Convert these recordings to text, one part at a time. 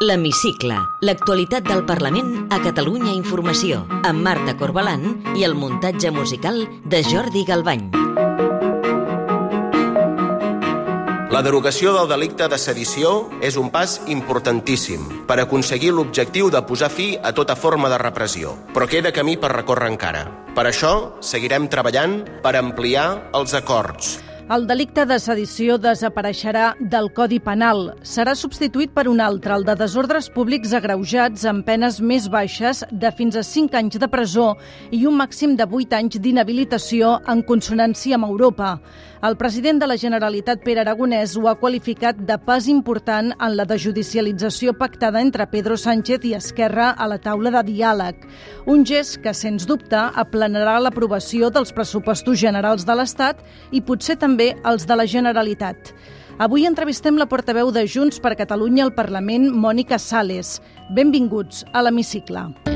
L'Hemicicle, l'actualitat del Parlament a Catalunya Informació, amb Marta Corbalan i el muntatge musical de Jordi Galbany. La derogació del delicte de sedició és un pas importantíssim per aconseguir l'objectiu de posar fi a tota forma de repressió, però queda camí per recórrer encara. Per això, seguirem treballant per ampliar els acords, el delicte de sedició desapareixerà del Codi Penal. Serà substituït per un altre, el de desordres públics agreujats amb penes més baixes de fins a 5 anys de presó i un màxim de 8 anys d'inhabilitació en consonància amb Europa. El president de la Generalitat, Pere Aragonès, ho ha qualificat de pas important en la desjudicialització pactada entre Pedro Sánchez i Esquerra a la taula de diàleg. Un gest que, sens dubte, aplanarà l'aprovació dels pressupostos generals de l'Estat i potser també també els de la Generalitat. Avui entrevistem la portaveu de Junts per Catalunya al Parlament, Mònica Sales. Benvinguts a l'Hemicicle.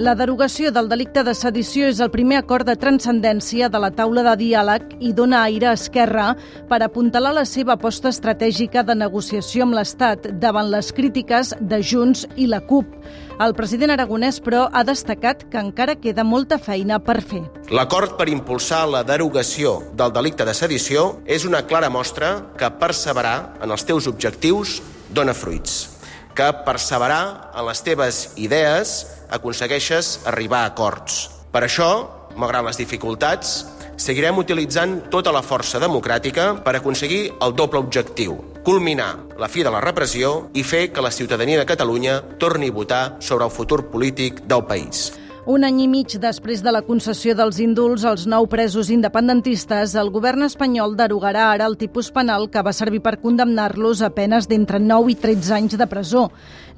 La derogació del delicte de sedició és el primer acord de transcendència de la taula de diàleg i dona aire a Esquerra per apuntalar la seva aposta estratègica de negociació amb l'Estat davant les crítiques de Junts i la CUP. El president aragonès, però, ha destacat que encara queda molta feina per fer. L'acord per impulsar la derogació del delicte de sedició és una clara mostra que perseverar en els teus objectius dona fruits, que perseverar en les teves idees aconsegueixes arribar a acords. Per això, malgrat les dificultats, seguirem utilitzant tota la força democràtica per aconseguir el doble objectiu, culminar la fi de la repressió i fer que la ciutadania de Catalunya torni a votar sobre el futur polític del país. Un any i mig després de la concessió dels indults als nou presos independentistes, el govern espanyol derogarà ara el tipus penal que va servir per condemnar-los a penes d'entre 9 i 13 anys de presó.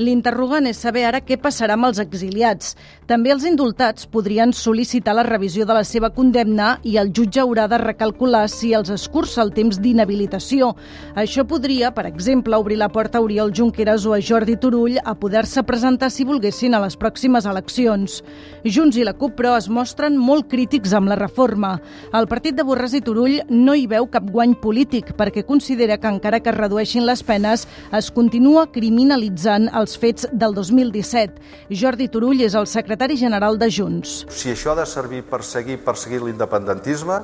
L'interrogant és saber ara què passarà amb els exiliats. També els indultats podrien sol·licitar la revisió de la seva condemna i el jutge haurà de recalcular si els escurça el temps d'inhabilitació. Això podria, per exemple, obrir la porta a Oriol Junqueras o a Jordi Turull a poder-se presentar si volguessin a les pròximes eleccions. Junts i la CUP, però, es mostren molt crítics amb la reforma. El partit de Borràs i Turull no hi veu cap guany polític perquè considera que encara que es redueixin les penes es continua criminalitzant els fets del 2017. Jordi Turull és el secretari general de Junts. Si això ha de servir per seguir perseguint l'independentisme,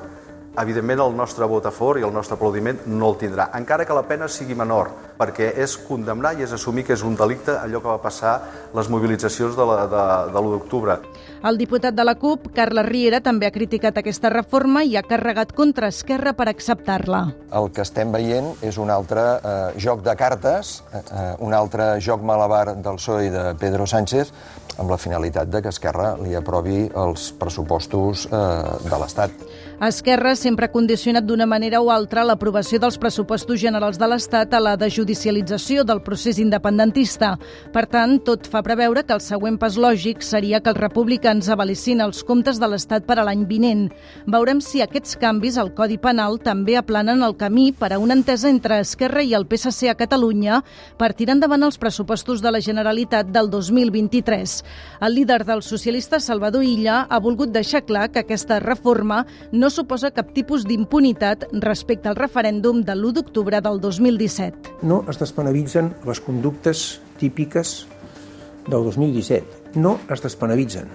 evidentment el nostre vot a favor i el nostre aplaudiment no el tindrà, encara que la pena sigui menor, perquè és condemnar i és assumir que és un delicte allò que va passar les mobilitzacions de l'1 de, de d'octubre. El diputat de la CUP, Carles Riera, també ha criticat aquesta reforma i ha carregat contra Esquerra per acceptar-la. El que estem veient és un altre eh, joc de cartes, eh, eh un altre joc malabar del PSOE i de Pedro Sánchez, amb la finalitat de que Esquerra li aprovi els pressupostos eh, de l'Estat. Esquerra sempre ha condicionat d'una manera o altra l'aprovació dels pressupostos generals de l'Estat a la desjudicialització del procés independentista. Per tant, tot fa preveure que el següent pas lògic seria que els republicans avalissin els comptes de l'Estat per a l'any vinent. Veurem si aquests canvis al Codi Penal també aplanen el camí per a una entesa entre Esquerra i el PSC a Catalunya per tirar endavant els pressupostos de la Generalitat del 2023. El líder dels socialistes, Salvador Illa, ha volgut deixar clar que aquesta reforma no no suposa cap tipus d'impunitat respecte al referèndum de l'1 d'octubre del 2017. No es despenalitzen les conductes típiques del 2017. No es despenalitzen.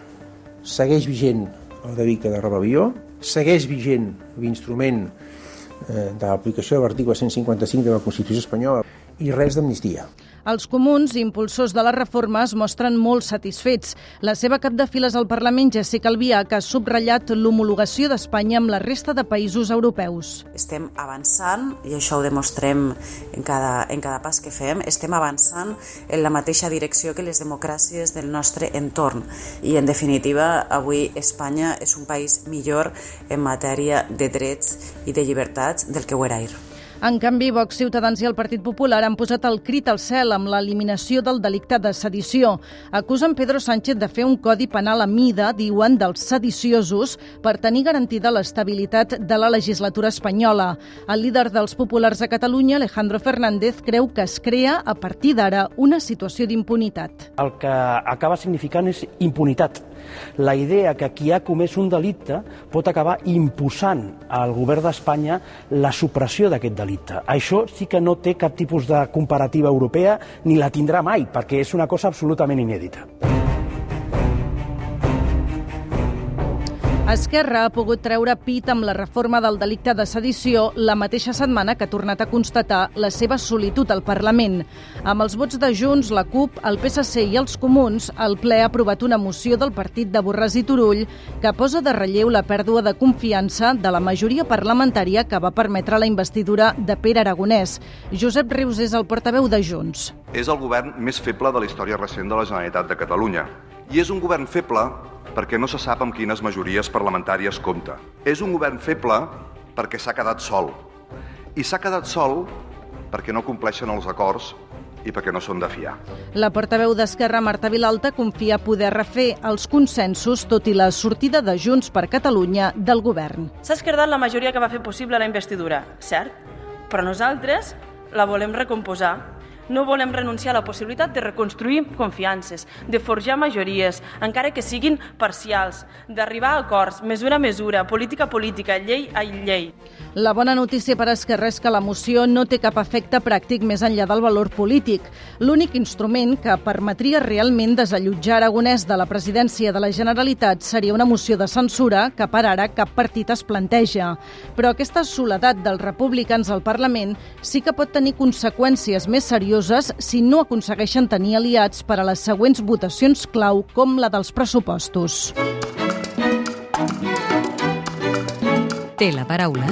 Segueix vigent el delicte de rebel·lió, segueix vigent l'instrument eh, de l'aplicació de l'article 155 de la Constitució espanyola i res d'amnistia. Els comuns, impulsors de les reformes, mostren molt satisfets. La seva cap de files al Parlament, Jessica Albiach, ha subratllat l'homologació d'Espanya amb la resta de països europeus. Estem avançant, i això ho demostrem en cada, en cada pas que fem, estem avançant en la mateixa direcció que les democràcies del nostre entorn. I, en definitiva, avui Espanya és un país millor en matèria de drets i de llibertats del que ho era ahir. En canvi, Vox, Ciutadans i el Partit Popular han posat el crit al cel amb l'eliminació del delicte de sedició. Acusen Pedro Sánchez de fer un codi penal a mida, diuen, dels sediciosos per tenir garantida l'estabilitat de la legislatura espanyola. El líder dels populars a Catalunya, Alejandro Fernández, creu que es crea a partir d'ara una situació d'impunitat. El que acaba significant és impunitat la idea que qui ha comès un delicte pot acabar imposant al govern d'Espanya la supressió d'aquest delicte. Això sí que no té cap tipus de comparativa europea ni la tindrà mai, perquè és una cosa absolutament inèdita. Esquerra ha pogut treure pit amb la reforma del delicte de sedició la mateixa setmana que ha tornat a constatar la seva solitud al Parlament. Amb els vots de Junts, la CUP, el PSC i els Comuns, el ple ha aprovat una moció del partit de Borràs i Turull que posa de relleu la pèrdua de confiança de la majoria parlamentària que va permetre la investidura de Pere Aragonès. Josep Rius és el portaveu de Junts. És el govern més feble de la història recent de la Generalitat de Catalunya. I és un govern feble perquè no se sap amb quines majories parlamentàries compta. És un govern feble perquè s'ha quedat sol. I s'ha quedat sol perquè no compleixen els acords i perquè no són de fiar. La portaveu d'Esquerra, Marta Vilalta, confia poder refer els consensos, tot i la sortida de Junts per Catalunya del govern. S'ha esquerdat la majoria que va fer possible la investidura, cert, però nosaltres la volem recomposar no volem renunciar a la possibilitat de reconstruir confiances, de forjar majories, encara que siguin parcials, d'arribar a acords, mesura a mesura, política a política, llei a llei. La bona notícia per Esquerra és que la moció no té cap efecte pràctic més enllà del valor polític. L'únic instrument que permetria realment desallotjar Aragonès de la presidència de la Generalitat seria una moció de censura que per ara cap partit es planteja. Però aquesta soledat dels republicans al Parlament sí que pot tenir conseqüències més serioses serioses si no aconsegueixen tenir aliats per a les següents votacions clau, com la dels pressupostos. Té la paraula.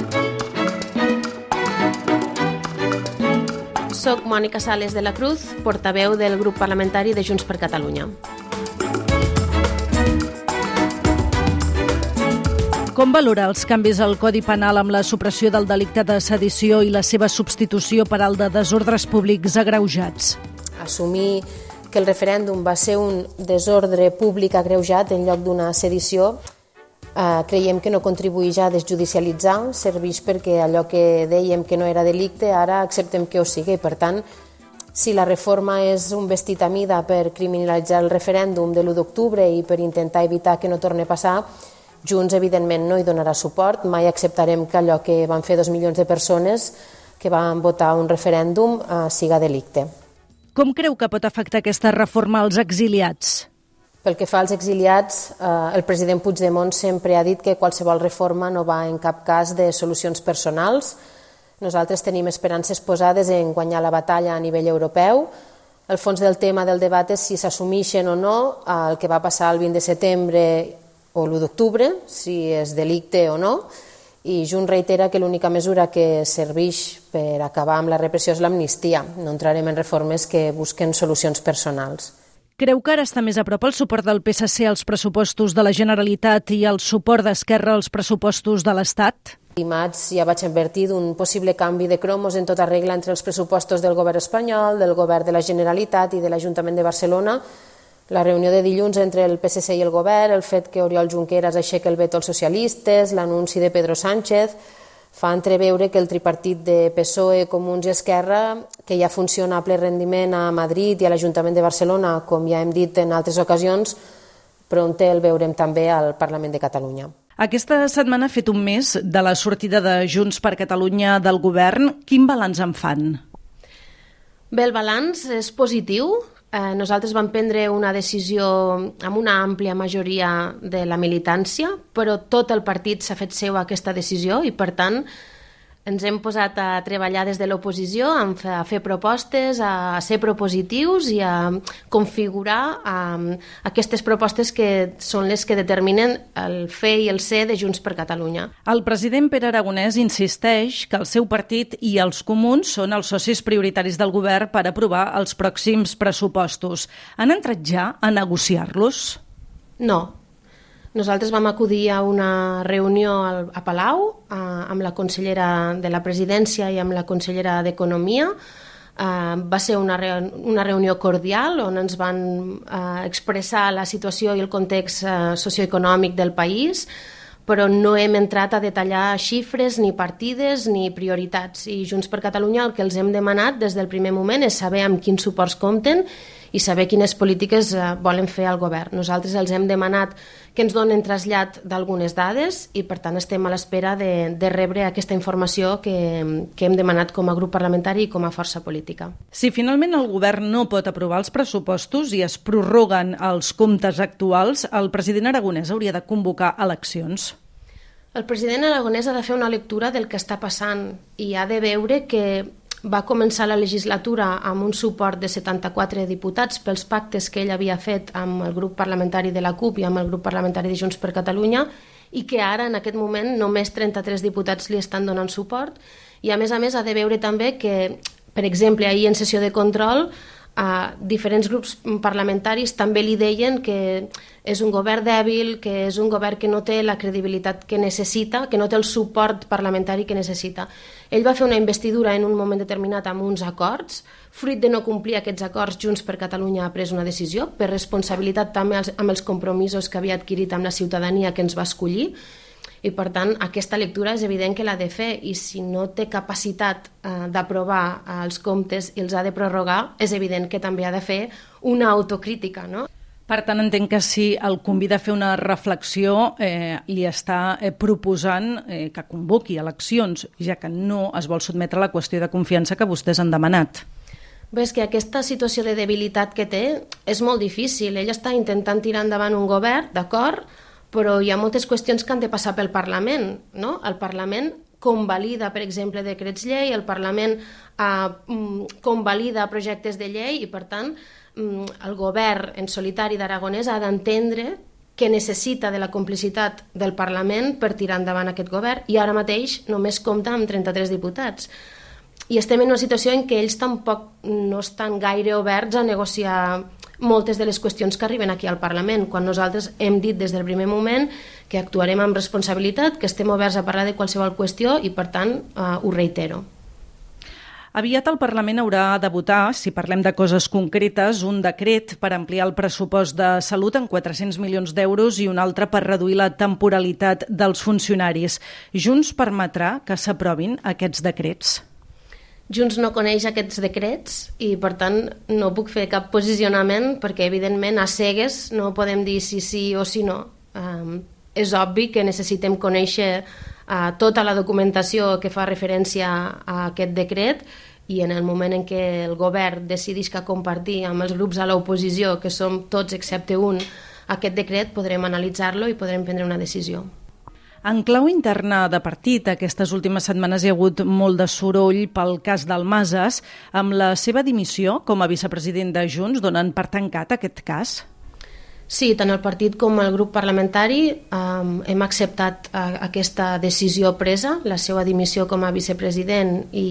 Soc Mònica Sales de la Cruz, portaveu del grup parlamentari de Junts per Catalunya. Com valora els canvis al Codi Penal amb la supressió del delicte de sedició i la seva substitució per al de desordres públics agreujats? Assumir que el referèndum va ser un desordre públic agreujat en lloc d'una sedició eh, creiem que no contribuïx a desjudicialitzar, serveix perquè allò que dèiem que no era delicte ara acceptem que ho sigui. Per tant, si la reforma és un vestit a mida per criminalitzar el referèndum de l'1 d'octubre i per intentar evitar que no torni a passar, Junts, evidentment, no hi donarà suport. Mai acceptarem que allò que van fer dos milions de persones que van votar un referèndum eh, siga delicte. Com creu que pot afectar aquesta reforma als exiliats? Pel que fa als exiliats, eh, el president Puigdemont sempre ha dit que qualsevol reforma no va en cap cas de solucions personals. Nosaltres tenim esperances posades en guanyar la batalla a nivell europeu. El fons del tema del debat és si s'assumeixen o no el que va passar el 20 de setembre o l'1 d'octubre, si és delicte o no, i Junts reitera que l'única mesura que serveix per acabar amb la repressió és l'amnistia. No entrarem en reformes que busquen solucions personals. Creu que ara està més a prop el suport del PSC als pressupostos de la Generalitat i el suport d'Esquerra als pressupostos de l'Estat? Dimarts ja vaig advertir d'un possible canvi de cromos en tota regla entre els pressupostos del govern espanyol, del govern de la Generalitat i de l'Ajuntament de Barcelona, la reunió de dilluns entre el PSC i el govern, el fet que Oriol Junqueras aixeca el veto als socialistes, l'anunci de Pedro Sánchez, fa entreveure que el tripartit de PSOE, Comuns i Esquerra, que ja funciona a ple rendiment a Madrid i a l'Ajuntament de Barcelona, com ja hem dit en altres ocasions, pronte el veurem també al Parlament de Catalunya. Aquesta setmana ha fet un mes de la sortida de Junts per Catalunya del govern. Quin balanç en fan? Bé, el balanç és positiu. Eh, nosaltres vam prendre una decisió amb una àmplia majoria de la militància, però tot el partit s'ha fet seu aquesta decisió i, per tant, ens hem posat a treballar des de l'oposició, a fer propostes, a ser propositius i a configurar um, aquestes propostes que són les que determinen el fer i el ser de Junts per Catalunya. El president Pere Aragonès insisteix que el seu partit i els comuns són els socis prioritaris del govern per aprovar els pròxims pressupostos. Han entrat ja a negociar-los? No, nosaltres vam acudir a una reunió a Palau a, amb la consellera de la presidència i amb la consellera d'Economia. Uh, va ser una, re una reunió cordial on ens van uh, expressar la situació i el context uh, socioeconòmic del país, però no hem entrat a detallar xifres, ni partides, ni prioritats. I Junts per Catalunya el que els hem demanat des del primer moment és saber amb quins suports compten i saber quines polítiques eh, volen fer al govern. Nosaltres els hem demanat que ens donen trasllat d'algunes dades i per tant estem a l'espera de, de rebre aquesta informació que, que hem demanat com a grup parlamentari i com a força política. Si finalment el govern no pot aprovar els pressupostos i es prorroguen els comptes actuals, el president aragonès hauria de convocar eleccions. El president aragonès ha de fer una lectura del que està passant i ha de veure que va començar la legislatura amb un suport de 74 diputats pels pactes que ell havia fet amb el grup parlamentari de la CUP i amb el grup parlamentari de Junts per Catalunya i que ara, en aquest moment, només 33 diputats li estan donant suport. I, a més a més, ha de veure també que, per exemple, ahir en sessió de control a diferents grups parlamentaris també li deien que és un govern dèbil, que és un govern que no té la credibilitat que necessita, que no té el suport parlamentari que necessita. Ell va fer una investidura en un moment determinat amb uns acords, fruit de no complir aquests acords, Junts per Catalunya ha pres una decisió, per responsabilitat també amb els compromisos que havia adquirit amb la ciutadania que ens va escollir, i per tant aquesta lectura és evident que l'ha de fer i si no té capacitat eh, d'aprovar els comptes i els ha de prorrogar, és evident que també ha de fer una autocrítica. No? Per tant, entenc que si el convida a fer una reflexió, eh, li està eh, proposant eh, que convoqui eleccions, ja que no es vol sotmetre a la qüestió de confiança que vostès han demanat. Bé, és que aquesta situació de debilitat que té és molt difícil. Ell està intentant tirar endavant un govern, d'acord, però hi ha moltes qüestions que han de passar pel Parlament. No? El Parlament convalida, per exemple, decrets llei, el Parlament eh, convalida projectes de llei i, per tant, mm, el govern en solitari d'Aragonès ha d'entendre que necessita de la complicitat del Parlament per tirar endavant aquest govern i ara mateix només compta amb 33 diputats. I estem en una situació en què ells tampoc no estan gaire oberts a negociar moltes de les qüestions que arriben aquí al Parlament, quan nosaltres hem dit des del primer moment que actuarem amb responsabilitat, que estem oberts a parlar de qualsevol qüestió i, per tant, eh, ho reitero. Aviat el Parlament haurà de votar, si parlem de coses concretes, un decret per ampliar el pressupost de salut en 400 milions d'euros i un altre per reduir la temporalitat dels funcionaris. Junts permetrà que s'aprovin aquests decrets? Junts no coneix aquests decrets i, per tant, no puc fer cap posicionament perquè, evidentment, a cegues no podem dir si sí o si no. Um, és obvi que necessitem conèixer uh, tota la documentació que fa referència a aquest decret i en el moment en què el govern decidís que compartir amb els grups a l'oposició, que som tots excepte un, aquest decret, podrem analitzar-lo i podrem prendre una decisió. En clau interna de partit, aquestes últimes setmanes hi ha hagut molt de soroll pel cas del Masas, amb la seva dimissió com a vicepresident de Junts donen per tancat aquest cas? Sí, tant el partit com el grup parlamentari eh, hem acceptat eh, aquesta decisió presa, la seva dimissió com a vicepresident i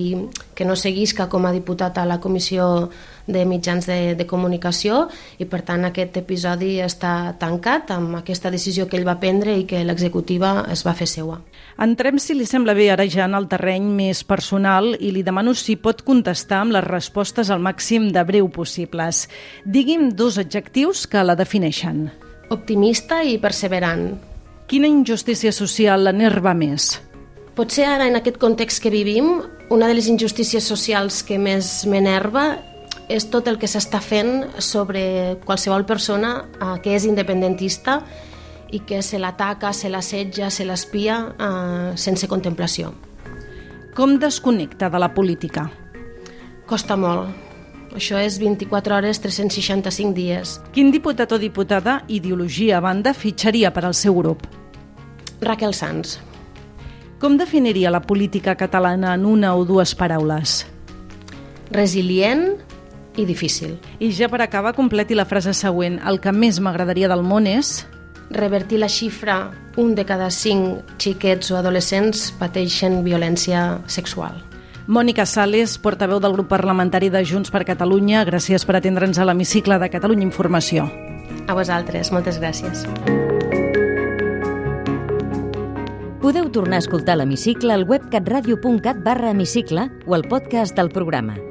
que no seguisca com a diputat a la Comissió de mitjans de, de comunicació i per tant aquest episodi està tancat amb aquesta decisió que ell va prendre i que l'executiva es va fer seua. Entrem, si li sembla bé, ara ja en el terreny més personal i li demano si pot contestar amb les respostes al màxim de breu possibles. Digui'm dos adjectius que la defineixen. Optimista i perseverant. Quina injustícia social l'enerva més? Potser ara, en aquest context que vivim, una de les injustícies socials que més m'enerva és tot el que s'està fent sobre qualsevol persona eh, que és independentista i que se l'ataca, se l'assetja, se l'espia eh, sense contemplació. Com desconnecta de la política? Costa molt. Això és 24 hores, 365 dies. Quin diputat o diputada, ideologia a banda, fitxaria per al seu grup? Raquel Sanz. Com definiria la política catalana en una o dues paraules? Resilient, i difícil. I ja per acabar, completi la frase següent. El que més m'agradaria del món és... Revertir la xifra, un de cada cinc xiquets o adolescents pateixen violència sexual. Mònica Sales, portaveu del grup parlamentari de Junts per Catalunya, gràcies per atendre'ns a l'hemicicle de Catalunya Informació. A vosaltres, moltes gràcies. Podeu tornar a escoltar l'hemicicle al web catradio.cat barra hemicicle o al podcast del programa